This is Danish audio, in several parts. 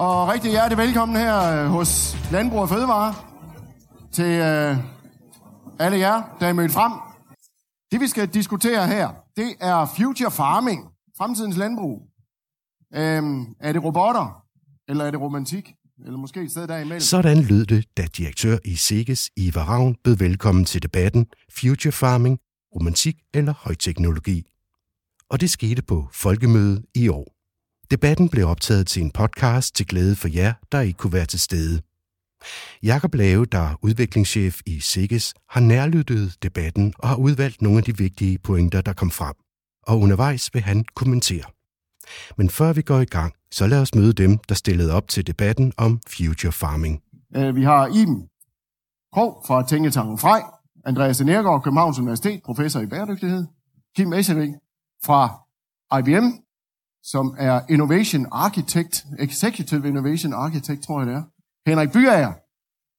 Og rigtig hjertelig velkommen her øh, hos Landbrug og Fødevare til øh, alle jer, der er mødt frem. Det vi skal diskutere her, det er future farming, fremtidens landbrug. Øhm, er det robotter, eller er det romantik? Eller måske et sted derimellem? Sådan lød det, da direktør i SIGES, Ivar Ravn, bød velkommen til debatten Future Farming, romantik eller højteknologi. Og det skete på Folkemødet i år. Debatten blev optaget til en podcast til glæde for jer, der ikke kunne være til stede. Jakob Lave, der er udviklingschef i SIGGES, har nærlyttet debatten og har udvalgt nogle af de vigtige pointer, der kom frem. Og undervejs vil han kommentere. Men før vi går i gang, så lad os møde dem, der stillede op til debatten om future farming. Øh, vi har Iben Krog fra Tænketanken Frej, Andreas Nergård, Københavns Universitet, professor i bæredygtighed, Kim Esserik fra IBM, som er Innovation Architect, Executive Innovation Architect, tror jeg det er. Henrik Byager,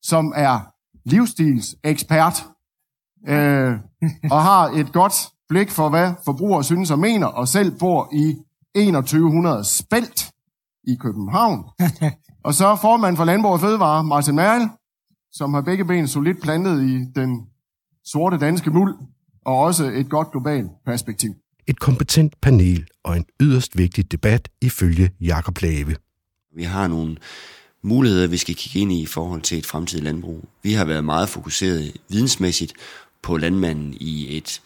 som er livsstilsekspert, øh, og har et godt blik for, hvad forbrugere synes og mener, og selv bor i 2100 spælt i København. og så formand for Landbrug og Fødevare, Martin Merl, som har begge ben solidt plantet i den sorte danske muld, og også et godt globalt perspektiv. Et kompetent panel og en yderst vigtig debat ifølge Jakob Lave. Vi har nogle muligheder, vi skal kigge ind i i forhold til et fremtidigt landbrug. Vi har været meget fokuseret vidensmæssigt på landmanden i et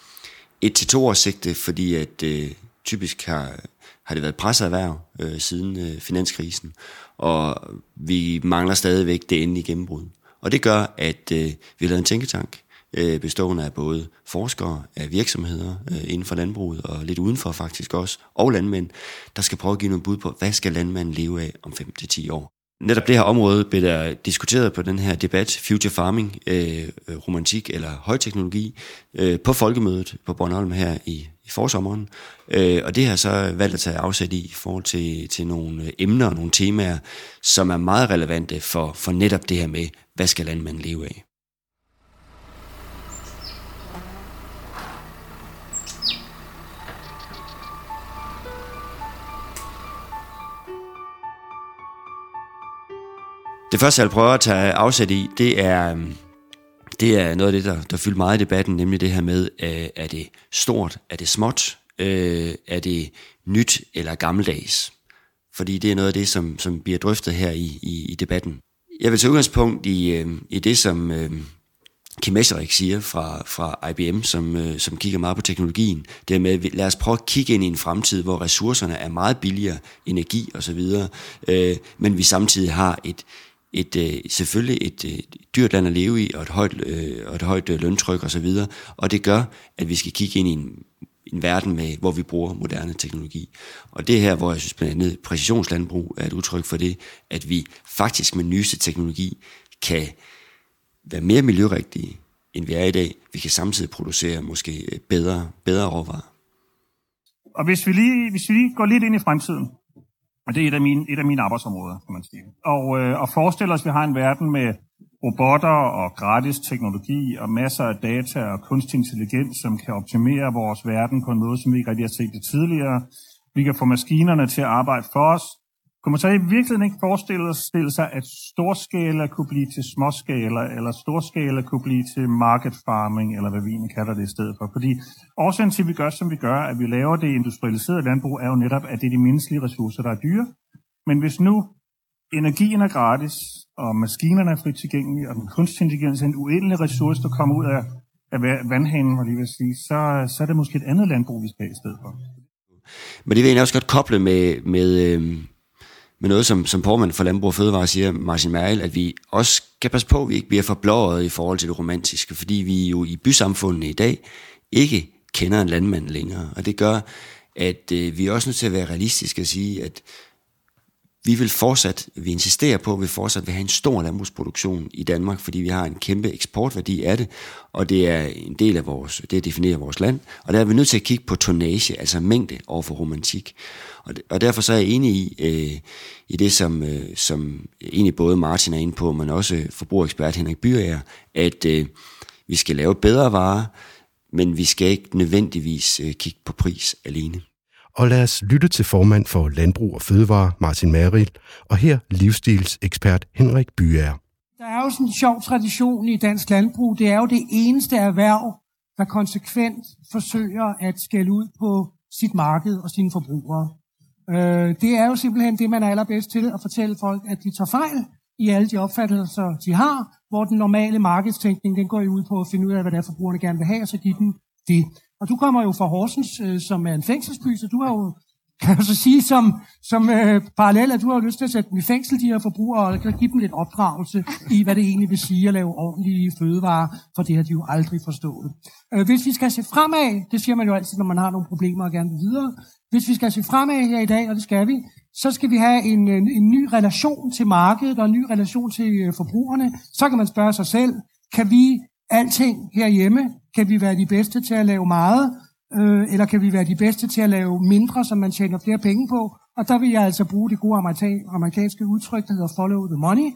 et til to års sigte, fordi at øh, typisk har, har det været presset erhverv øh, siden øh, finanskrisen, og vi mangler stadigvæk det endelige gennembrud. Og det gør, at øh, vi har lavet en tænketank, øh, bestående af både forskere, af virksomheder øh, inden for landbruget og lidt udenfor faktisk også, og landmænd, der skal prøve at give nogle bud på, hvad skal landmanden leve af om 5-10 år. Netop det her område blev der diskuteret på den her debat, Future Farming, øh, øh, romantik eller højteknologi, øh, på folkemødet på Bornholm her i, i forsommeren. Øh, og det har så valgt at tage afsæt i i forhold til, til nogle emner og nogle temaer, som er meget relevante for, for netop det her med, hvad skal landmanden leve af. Det første, jeg vil prøve at tage afsæt i, det er, øhm, det er noget af det, der, der fylder meget i debatten, nemlig det her med, øh, er det stort, er det småt, øh, er det nyt eller gammeldags? Fordi det er noget af det, som, som bliver drøftet her i, i, i debatten. Jeg vil tage udgangspunkt i, øh, i det, som øh, Kim Esserik siger fra, fra IBM, som, øh, som kigger meget på teknologien. Det med, lad os prøve at kigge ind i en fremtid, hvor ressourcerne er meget billigere, energi osv., øh, men vi samtidig har et, et, øh, selvfølgelig et, øh, dyrt land at leve i, og et højt, øh, og et højt øh, løntryk osv., og, så videre, og det gør, at vi skal kigge ind i en, en verden, med, hvor vi bruger moderne teknologi. Og det her, hvor jeg synes blandt andet præcisionslandbrug er et udtryk for det, at vi faktisk med nyeste teknologi kan være mere miljørigtige, end vi er i dag. Vi kan samtidig producere måske øh, bedre, bedre råvarer. Og hvis vi, lige, hvis vi lige går lidt ind i fremtiden, og det er et af mine, et af mine arbejdsområder, kan man sige. Og, øh, og forestiller os, at vi har en verden med robotter og gratis teknologi og masser af data og kunstig intelligens, som kan optimere vores verden på en måde, som vi ikke rigtig har set det tidligere. Vi kan få maskinerne til at arbejde for os. Kunne man så i virkeligheden ikke forestille sig, at storskala kunne blive til småskala, eller storskala kunne blive til market farming, eller hvad vi egentlig kalder det i stedet for? Fordi årsagen til, at vi gør, som vi gør, at vi laver det industrialiserede landbrug, er jo netop, at det er de menneskelige ressourcer, der er dyre. Men hvis nu energien er gratis, og maskinerne er frit tilgængelige, og den kunstig intelligens er en uendelig ressource, der kommer ud af, af vandhanen, var lige vil sige, så, så er det måske et andet landbrug, vi skal i stedet for. Men det vil jeg også godt koble med, med, øh, med noget, som, som formand for Landbrug og Fødevare siger, Martin Merkel, at vi også skal passe på, at vi ikke bliver forblåret i forhold til det romantiske, fordi vi jo i bysamfundene i dag ikke kender en landmand længere. Og det gør, at øh, vi er også nødt til at være realistiske og sige, at vi vil fortsat, vi insisterer på, at vi fortsat vil have en stor landbrugsproduktion i Danmark, fordi vi har en kæmpe eksportværdi af det, og det er en del af vores, det definerer vores land, og der er vi nødt til at kigge på tonnage, altså mængde over for romantik. Og, og derfor så er jeg enig i, øh, i det, som, øh, som egentlig både Martin er inde på, men også forbrugerekspert Henrik Byer at øh, vi skal lave bedre varer, men vi skal ikke nødvendigvis øh, kigge på pris alene. Og lad os lytte til formand for Landbrug og Fødevare, Martin Meril, og her livsstilsekspert Henrik Byer. Der er jo sådan en sjov tradition i dansk landbrug. Det er jo det eneste erhverv, der konsekvent forsøger at skælde ud på sit marked og sine forbrugere. Øh, det er jo simpelthen det, man er allerbedst til at fortælle folk, at de tager fejl i alle de opfattelser, de har, hvor den normale markedstænkning, den går jo ud på at finde ud af, hvad det er, forbrugerne gerne vil have, og så give dem det. Og du kommer jo fra Horsens, øh, som er en fængselsby, så du har jo kan jeg så sige som, som øh, parallel, at du har lyst til at sætte dem i fængsel, de her forbrugere, og give dem lidt opdragelse i, hvad det egentlig vil sige at lave ordentlige fødevarer, for det har de jo aldrig forstået. Øh, hvis vi skal se fremad, det siger man jo altid, når man har nogle problemer og gerne vil videre, hvis vi skal se fremad her i dag, og det skal vi, så skal vi have en, en, en ny relation til markedet og en ny relation til øh, forbrugerne. Så kan man spørge sig selv, kan vi alting herhjemme? Kan vi være de bedste til at lave meget? øh, eller kan vi være de bedste til at lave mindre, som man tjener flere penge på? Og der vil jeg altså bruge det gode amerikanske udtryk, der hedder follow the money.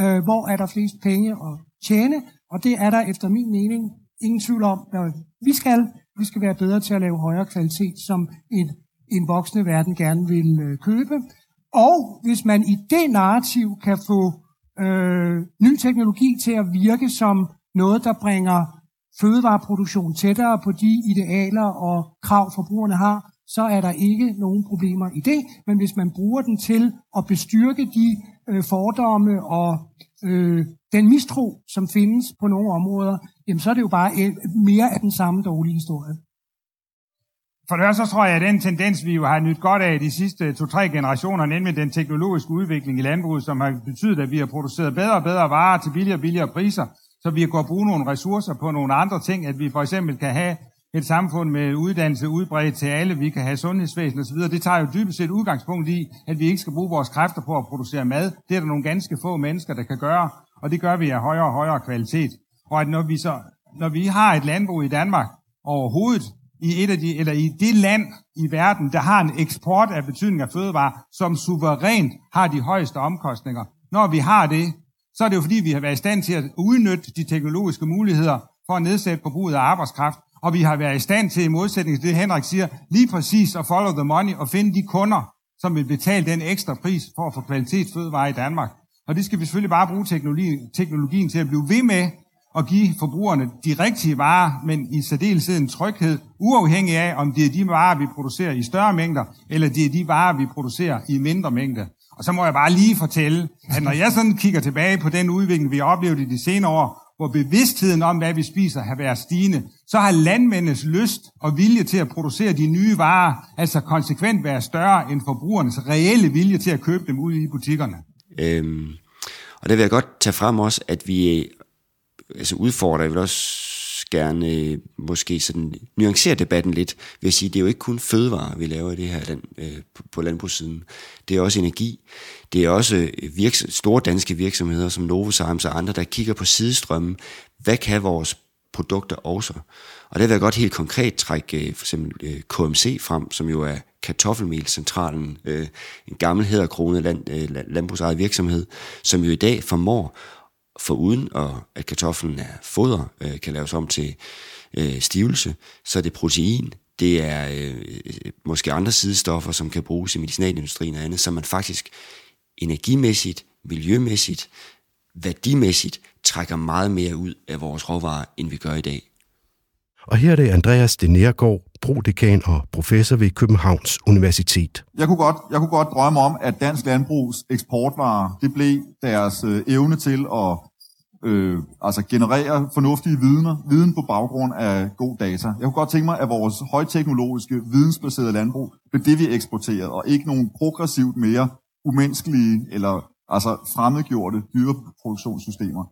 Øh, hvor er der flest penge at tjene? Og det er der efter min mening ingen tvivl om, hvad vi skal. Vi skal være bedre til at lave højere kvalitet, som en, en voksende verden gerne vil øh, købe. Og hvis man i det narrativ kan få øh, ny teknologi til at virke som noget, der bringer fødevareproduktion tættere på de idealer og krav, forbrugerne har, så er der ikke nogen problemer i det. Men hvis man bruger den til at bestyrke de øh, fordomme og øh, den mistro, som findes på nogle områder, jamen så er det jo bare øh, mere af den samme dårlige historie. For det så tror jeg, at den tendens, vi jo har nyt godt af de sidste to-tre generationer, nemlig den teknologiske udvikling i landbruget, som har betydet, at vi har produceret bedre og bedre varer til billigere og billigere priser, så vi kan bruge nogle ressourcer på nogle andre ting, at vi for eksempel kan have et samfund med uddannelse udbredt til alle, vi kan have sundhedsvæsen osv., det tager jo dybest set udgangspunkt i, at vi ikke skal bruge vores kræfter på at producere mad. Det er der nogle ganske få mennesker, der kan gøre, og det gør vi af højere og højere kvalitet. Og at når vi, så, når vi har et landbrug i Danmark overhovedet, i, et af de, eller i det land i verden, der har en eksport af betydning af fødevarer, som suverænt har de højeste omkostninger. Når vi har det, så er det jo fordi, vi har været i stand til at udnytte de teknologiske muligheder for at nedsætte forbruget af arbejdskraft, og vi har været i stand til, i modsætning til det Henrik siger, lige præcis at follow the money og finde de kunder, som vil betale den ekstra pris for at få kvalitetsfødevarer i Danmark. Og det skal vi selvfølgelig bare bruge teknologien, teknologien til at blive ved med at give forbrugerne de rigtige varer, men i særdeleshed en tryghed, uafhængig af, om det er de varer, vi producerer i større mængder, eller det er de varer, vi producerer i mindre mængder. Og så må jeg bare lige fortælle, at når jeg sådan kigger tilbage på den udvikling, vi har oplevet i de senere år, hvor bevidstheden om, hvad vi spiser, har været stigende, så har landmændenes lyst og vilje til at producere de nye varer, altså konsekvent været større end forbrugernes reelle vilje til at købe dem ude i butikkerne. Øhm, og der vil jeg godt tage frem også, at vi øh, altså udfordrer, jeg vil også gerne øh, måske sådan nuancere debatten lidt, ved at sige, det er jo ikke kun fødevarer, vi laver i det her land, øh, på, på landbrugssiden. Det er også energi. Det er også øh, virks- store danske virksomheder som Novozymes og andre, der kigger på sidestrømmen. Hvad kan vores produkter også? Og der vil jeg godt helt konkret trække øh, for eksempel øh, KMC frem, som jo er kartoffelmelcentralen, øh, en gammel hedderkrone land, øh, landbrugsejet virksomhed, som jo i dag formår for uden at kartoflen er foder, øh, kan laves om til øh, stivelse, så er det protein, det er øh, måske andre sidestoffer, som kan bruges i medicinalindustrien og andet, så man faktisk energimæssigt, miljømæssigt, værdimæssigt trækker meget mere ud af vores råvarer, end vi gør i dag. Og her er det Andreas de Nergård, prodekan og professor ved Københavns Universitet. Jeg kunne godt, jeg kunne godt drømme om, at dansk landbrugs eksportvarer, det blev deres øh, evne til at øh, altså generere fornuftige vidner, viden på baggrund af god data. Jeg kunne godt tænke mig, at vores højteknologiske, vidensbaserede landbrug blev det, vi eksporterede, og ikke nogen progressivt mere umenneskelige eller altså fremmedgjorte dyreproduktionssystemer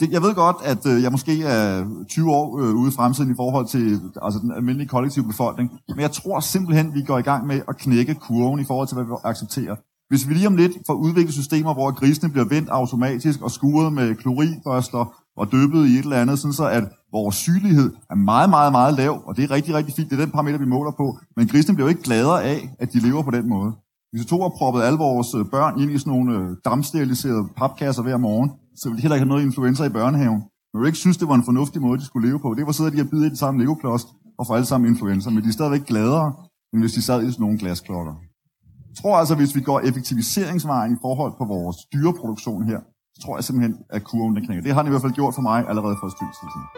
det, jeg ved godt, at øh, jeg måske er 20 år øh, ude i fremtiden i forhold til altså den almindelige kollektive befolkning, men jeg tror simpelthen, vi går i gang med at knække kurven i forhold til, hvad vi accepterer. Hvis vi lige om lidt får udviklet systemer, hvor grisene bliver vendt automatisk og skuret med klorinbørster og dyppet i et eller andet, sådan så at vores sygelighed er meget, meget, meget lav, og det er rigtig, rigtig fint. Det er den parameter, vi måler på. Men grisene bliver jo ikke gladere af, at de lever på den måde. Hvis vi tog og proppet alle vores øh, børn ind i sådan nogle øh, dammsteriliserede papkasser hver morgen, så ville de heller ikke have noget influenza i børnehaven. Men du ikke synes, det var en fornuftig måde, de skulle leve på. Det var sidder de og bide i den samme legoklods og få alle sammen influenza, men de er stadigvæk gladere end hvis de sad i sådan nogle glasklokker. Jeg tror altså, hvis vi går effektiviseringsvejen i forhold på vores dyreproduktion her, så tror jeg simpelthen, at kurven den knækker. Det har den i hvert fald gjort for mig allerede for et stykke tid siden.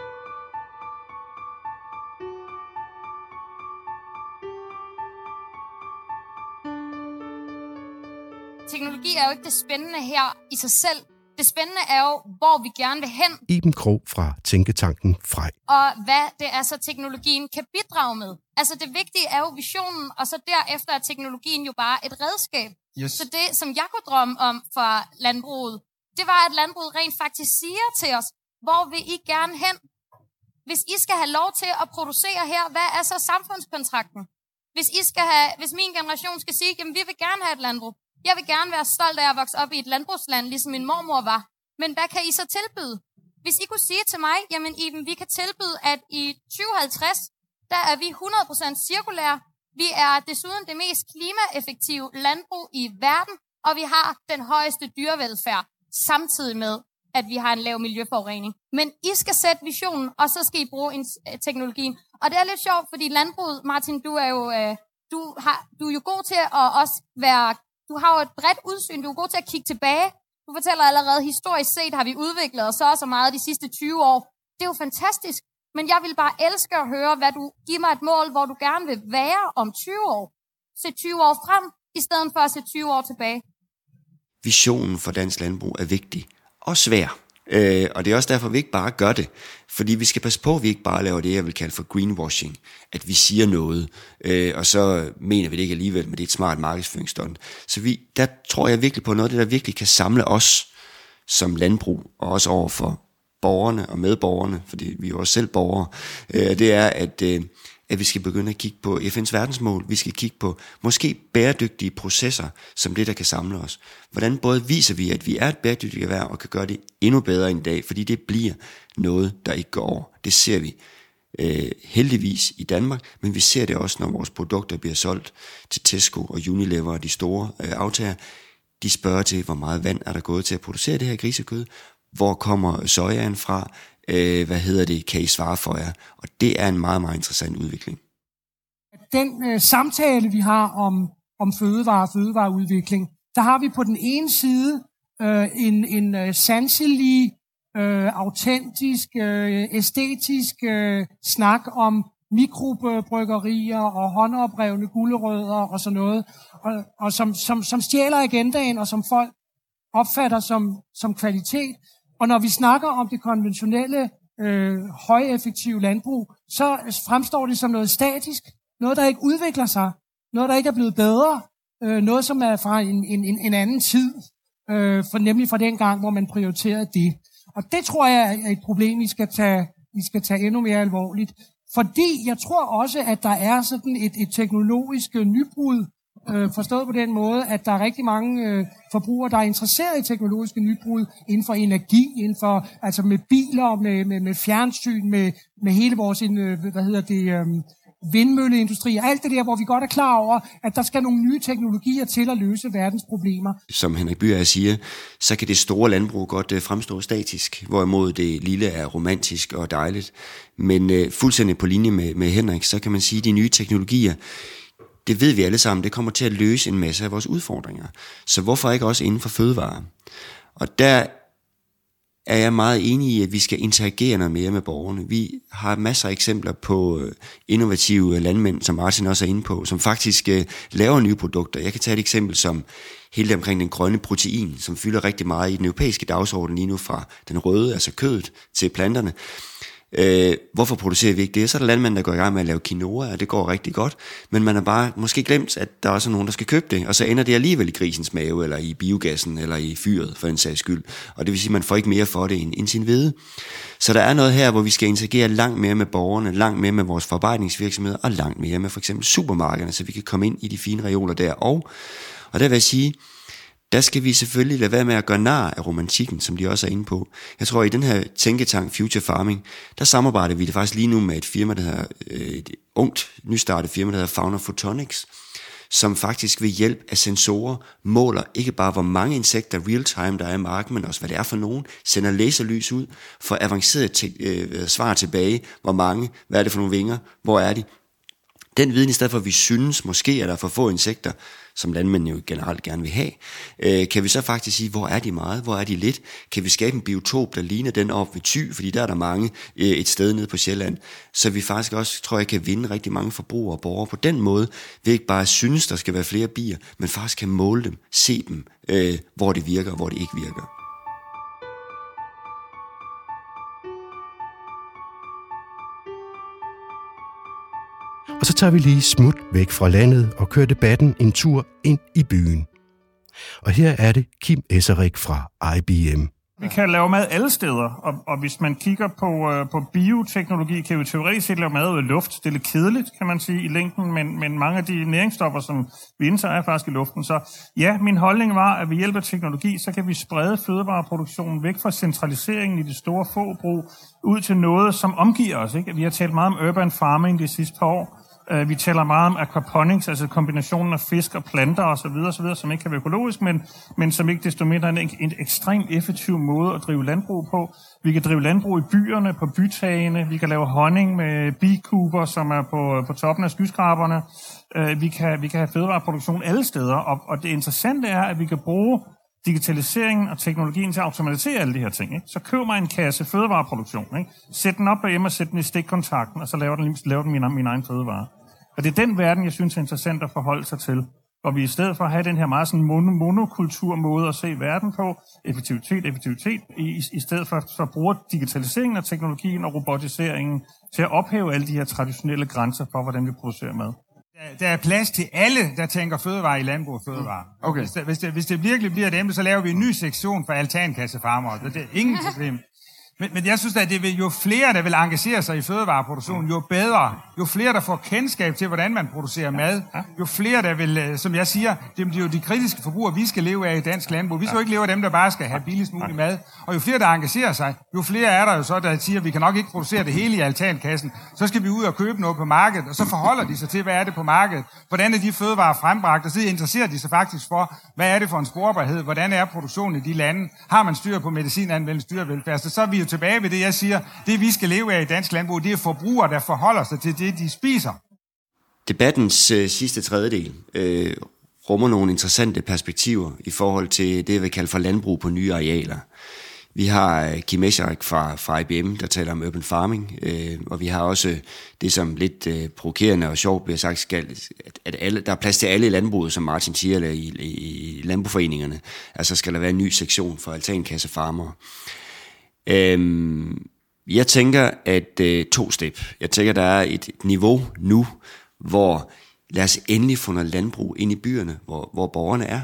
Teknologi er jo ikke det spændende her i sig selv. Det spændende er jo, hvor vi gerne vil hen, Iben Krog fra Tænketanken Frej. og hvad det er så teknologien kan bidrage med. Altså det vigtige er jo visionen, og så derefter er teknologien jo bare et redskab. Yes. Så det, som jeg kunne drømme om for landbruget, det var, at landbruget rent faktisk siger til os, hvor vil I gerne hen? Hvis I skal have lov til at producere her, hvad er så samfundskontrakten? Hvis, I skal have, hvis min generation skal sige, at vi vil gerne have et landbrug. Jeg vil gerne være stolt af at vokse op i et landbrugsland, ligesom min mormor var. Men hvad kan I så tilbyde? Hvis I kunne sige til mig, jamen Iben, vi kan tilbyde, at i 2050, der er vi 100% cirkulære. Vi er desuden det mest klimaeffektive landbrug i verden, og vi har den højeste dyrevelfærd, samtidig med, at vi har en lav miljøforurening. Men I skal sætte visionen, og så skal I bruge en, øh, teknologien. Og det er lidt sjovt, fordi landbruget, Martin, du er jo, øh, du har, du er jo god til at også være, du har jo et bredt udsyn, du er god til at kigge tilbage. Du fortæller allerede, historisk set har vi udviklet os så og så meget de sidste 20 år. Det er jo fantastisk, men jeg vil bare elske at høre, hvad du giver mig et mål, hvor du gerne vil være om 20 år. Se 20 år frem, i stedet for at se 20 år tilbage. visionen for dansk landbrug er vigtig og svær. Øh, og det er også derfor, vi ikke bare gør det. Fordi vi skal passe på, at vi ikke bare laver det, jeg vil kalde for greenwashing. At vi siger noget, øh, og så mener vi det ikke alligevel, men det er et smart markedsføringsstunt. Så vi, der tror jeg virkelig på noget af det, der virkelig kan samle os som landbrug, og også over for borgerne og medborgerne, fordi vi er jo også selv borgere, øh, det er, at, øh, at vi skal begynde at kigge på FN's verdensmål. Vi skal kigge på måske bæredygtige processer, som det, der kan samle os. Hvordan både viser vi, at vi er et bæredygtigt erhverv, og kan gøre det endnu bedre end i dag, fordi det bliver noget, der ikke går over. Det ser vi øh, heldigvis i Danmark, men vi ser det også, når vores produkter bliver solgt til Tesco og Unilever og de store øh, aftager. De spørger til, hvor meget vand er der gået til at producere det her grisekød, hvor kommer sojaen fra, øh, hvad hedder det, kan I svare for jer? Og det er en meget, meget interessant udvikling. den øh, samtale, vi har om, om fødevare og fødevareudvikling, der har vi på den ene side øh, en, en øh, sanselig, øh, autentisk, øh, æstetisk øh, snak om mikrobryggerier og håndoprevne gulerødder og sådan noget, og, og som, som, som stjæler agendaen, og som folk opfatter som, som kvalitet. Og når vi snakker om det konventionelle, øh, højeffektive landbrug, så fremstår det som noget statisk, noget, der ikke udvikler sig, noget, der ikke er blevet bedre, øh, noget, som er fra en, en, en anden tid, øh, for, nemlig fra den gang, hvor man prioriterede det. Og det tror jeg er et problem, vi skal tage, vi skal tage endnu mere alvorligt. Fordi jeg tror også, at der er sådan et, et teknologisk nybrud, øh, forstået på den måde, at der er rigtig mange øh, forbrugere, der er interesseret i teknologiske nybrud inden for energi, inden for, altså med biler, med, med, med fjernsyn, med, med hele vores øh, hvad hedder det, øh, vindmølleindustri og alt det der, hvor vi godt er klar over, at der skal nogle nye teknologier til at løse verdens problemer. Som Henrik Byer siger, så kan det store landbrug godt øh, fremstå statisk, hvorimod det lille er romantisk og dejligt. Men øh, fuldstændig på linje med, med Henrik, så kan man sige, at de nye teknologier, det ved vi alle sammen, det kommer til at løse en masse af vores udfordringer. Så hvorfor ikke også inden for fødevare? Og der er jeg meget enig i, at vi skal interagere noget mere med borgerne. Vi har masser af eksempler på øh, innovative landmænd, som Martin også er inde på, som faktisk øh, laver nye produkter. Jeg kan tage et eksempel som hele det omkring den grønne protein, som fylder rigtig meget i den europæiske dagsorden lige nu fra den røde, altså kødet, til planterne. Øh, hvorfor producerer vi ikke det? Så er der landmænd, der går i gang med at lave quinoa, og det går rigtig godt. Men man har bare måske glemt, at der også er nogen, der skal købe det, og så ender det alligevel i grisens mave, eller i biogassen, eller i fyret, for en sags skyld. Og det vil sige, at man får ikke mere for det end, end sin hvede. Så der er noget her, hvor vi skal interagere langt mere med borgerne, langt mere med vores forarbejdningsvirksomheder, og langt mere med for eksempel supermarkederne, så vi kan komme ind i de fine reoler der. Og, og der vil jeg sige, der skal vi selvfølgelig lade være med at gøre nar af romantikken, som de også er inde på. Jeg tror, i den her tænketank Future Farming, der samarbejder vi det faktisk lige nu med et firma, der hedder, øh, et ungt, nystartet firma, der hedder Fauna Photonics, som faktisk ved hjælp af sensorer måler ikke bare, hvor mange insekter real-time der er i marken, men også hvad det er for nogen, sender laserlys ud, for avanceret te- øh, svar tilbage, hvor mange, hvad er det for nogle vinger, hvor er de, den viden, i stedet for at vi synes måske, at der er for få insekter, som landmændene jo generelt gerne vil have, øh, kan vi så faktisk sige, hvor er de meget, hvor er de lidt? Kan vi skabe en biotop, der ligner den op ved Thy, fordi der er der mange øh, et sted nede på Sjælland, så vi faktisk også, tror jeg, kan vinde rigtig mange forbrugere og borgere på den måde, vi ikke bare synes, der skal være flere bier, men faktisk kan måle dem, se dem, øh, hvor det virker og hvor det ikke virker. Og så tager vi lige smut væk fra landet og kører debatten en tur ind i byen. Og her er det Kim Esserik fra IBM. Vi kan lave mad alle steder, og, og hvis man kigger på, øh, på bioteknologi, kan vi teoretisk set lave mad ud af luft. Det er lidt kedeligt, kan man sige, i længden, men, men mange af de næringsstoffer, som vi indtager, er faktisk i luften. Så ja, min holdning var, at ved hjælp af teknologi, så kan vi sprede fødevareproduktionen væk fra centraliseringen i de store forbrug, ud til noget, som omgiver os. Ikke? Vi har talt meget om urban farming de sidste par år. Øh, vi taler meget om aquaponics, altså kombinationen af fisk og planter osv., osv. som ikke kan være økologisk, men, men som ikke desto mindre er en, en ekstremt effektiv måde at drive landbrug på. Vi kan drive landbrug i byerne, på bytagene. Vi kan lave honning med bikuber, som er på, på toppen af skyskraberne. Øh, vi kan, vi kan have fødevareproduktion alle steder, og, og det interessante er, at vi kan bruge digitaliseringen og teknologien til at automatisere alle de her ting. Ikke? Så køb mig en kasse fødevareproduktion. Ikke? Sæt den op derhjemme og sæt den i stikkontakten, og så laver den, laver den min, min egen fødevare. Og det er den verden, jeg synes er interessant at forholde sig til. Hvor vi i stedet for at have den her meget sådan mono, monokultur måde at se verden på, effektivitet, effektivitet, i, i stedet for så bruger digitaliseringen af teknologien og robotiseringen til at ophæve alle de her traditionelle grænser for, hvordan vi producerer mad. Der er plads til alle, der tænker fødevare i landbrug og fødevare. Okay. Hvis, det, hvis, det, hvis det virkelig bliver dem, så laver vi en ny sektion for altankassefarmere. Det er ingen problem. Men, men jeg synes at det vil, jo flere, der vil engagere sig i fødevareproduktion, jo bedre. Jo flere, der får kendskab til, hvordan man producerer mad. Jo flere, der vil, øh, som jeg siger, det er jo de kritiske forbrugere, vi skal leve af i dansk landbrug. Vi skal jo ikke leve af dem, der bare skal have billigst mulig mad. Og jo flere, der engagerer sig, jo flere er der jo så, der siger, at vi kan nok ikke producere det hele i altankassen. Så skal vi ud og købe noget på markedet, og så forholder de sig til, hvad er det på markedet? Hvordan er de fødevarer frembragt? Og så interesserer de sig faktisk for, hvad er det for en sporbarhed? Hvordan er produktionen i de lande? Har man styr på medicinanvendelse, dyrevelfærd? Så, så er vi jo tilbage ved det, jeg siger. Det, vi skal leve af i dansk landbrug, det er forbrugere, der forholder sig til det, de spiser. Debattens øh, sidste tredjedel øh, rummer nogle interessante perspektiver i forhold til det, vi kalder for landbrug på nye arealer. Vi har øh, Kim Escherik fra, fra IBM, der taler om urban farming, øh, og vi har også det, som lidt øh, provokerende og sjovt bliver sagt, skal, at, at alle, der er plads til alle i landbruget, som Martin siger, eller i, i, i landbrugforeningerne. Altså skal der være en ny sektion for altankassefarmere. Øhm, jeg tænker, at øh, to step. Jeg tænker, der er et niveau nu, hvor lad os endelig få noget landbrug ind i byerne, hvor, hvor borgerne er.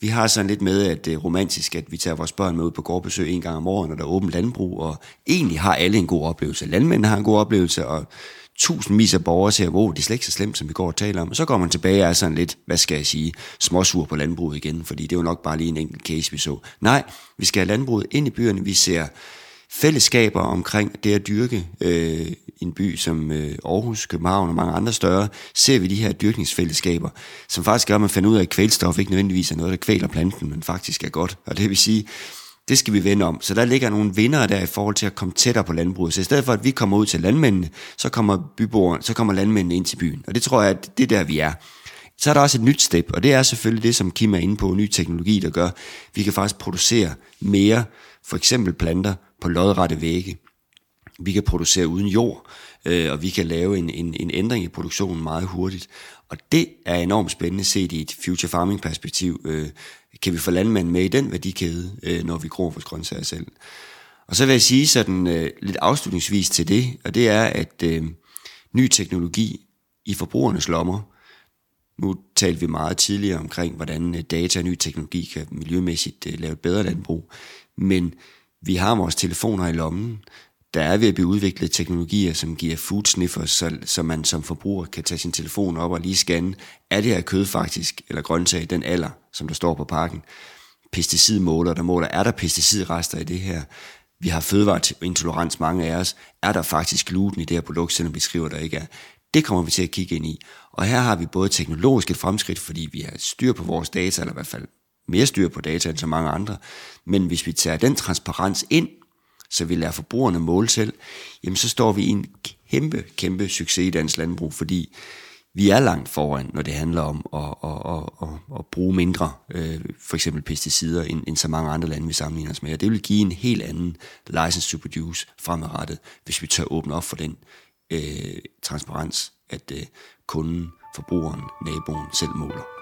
Vi har sådan lidt med, at det er romantisk, at vi tager vores børn med ud på gårdbesøg en gang om året, når der er åbent landbrug, og egentlig har alle en god oplevelse. Landmændene har en god oplevelse, og tusindvis af borgere siger, wow, det er slet ikke så slemt, som vi går og taler om. Og så går man tilbage og er sådan lidt, hvad skal jeg sige, småsur på landbruget igen, fordi det er jo nok bare lige en enkelt case, vi så. Nej, vi skal have landbruget ind i byerne. Vi ser fællesskaber omkring det at dyrke øh, en by som øh, Aarhus, København og mange andre større, ser vi de her dyrkningsfællesskaber, som faktisk gør, at man finder ud af, at kvælstof ikke nødvendigvis er noget, der kvæler planten, men faktisk er godt. Og det vil sige, det skal vi vende om. Så der ligger nogle vinder der i forhold til at komme tættere på landbruget. Så i stedet for, at vi kommer ud til landmændene, så kommer byboerne, så kommer landmændene ind til byen. Og det tror jeg, at det er der, vi er. Så er der også et nyt step, og det er selvfølgelig det, som Kim er inde på, ny teknologi, der gør, at vi kan faktisk producere mere, for eksempel planter, på lodrette vægge. Vi kan producere uden jord, øh, og vi kan lave en, en, en ændring i produktionen meget hurtigt. Og det er enormt spændende set i et future farming perspektiv. Øh, kan vi få landmanden med i den værdikæde, øh, når vi gror vores grøntsager selv? Og så vil jeg sige sådan øh, lidt afslutningsvis til det, og det er, at øh, ny teknologi i forbrugernes lommer, nu talte vi meget tidligere omkring, hvordan øh, data og ny teknologi kan miljømæssigt øh, lave et bedre landbrug, men vi har vores telefoner i lommen. Der er ved at blive udviklet teknologier, som giver food sniffers, så, så man som forbruger kan tage sin telefon op og lige scanne, er det her kød faktisk, eller grøntsag, den alder, som der står på pakken. Pesticidmåler, der måler, er der pesticidrester i det her? Vi har fødevareintolerans, mange af os. Er der faktisk gluten i det her produkt, selvom vi skriver, der ikke er? Det kommer vi til at kigge ind i. Og her har vi både teknologiske fremskridt, fordi vi har styr på vores data, eller i hvert fald mere styr på data end så mange andre. Men hvis vi tager den transparens ind, så vi lader forbrugerne måle selv, jamen så står vi i en kæmpe, kæmpe succes i dansk landbrug, fordi vi er langt foran, når det handler om at, at, at, at, at bruge mindre, øh, for eksempel pesticider, end, end så mange andre lande, vi sammenligner os med. Og det vil give en helt anden license to produce fremadrettet, hvis vi tør åbne op for den øh, transparens, at øh, kunden, forbrugeren, naboen selv måler.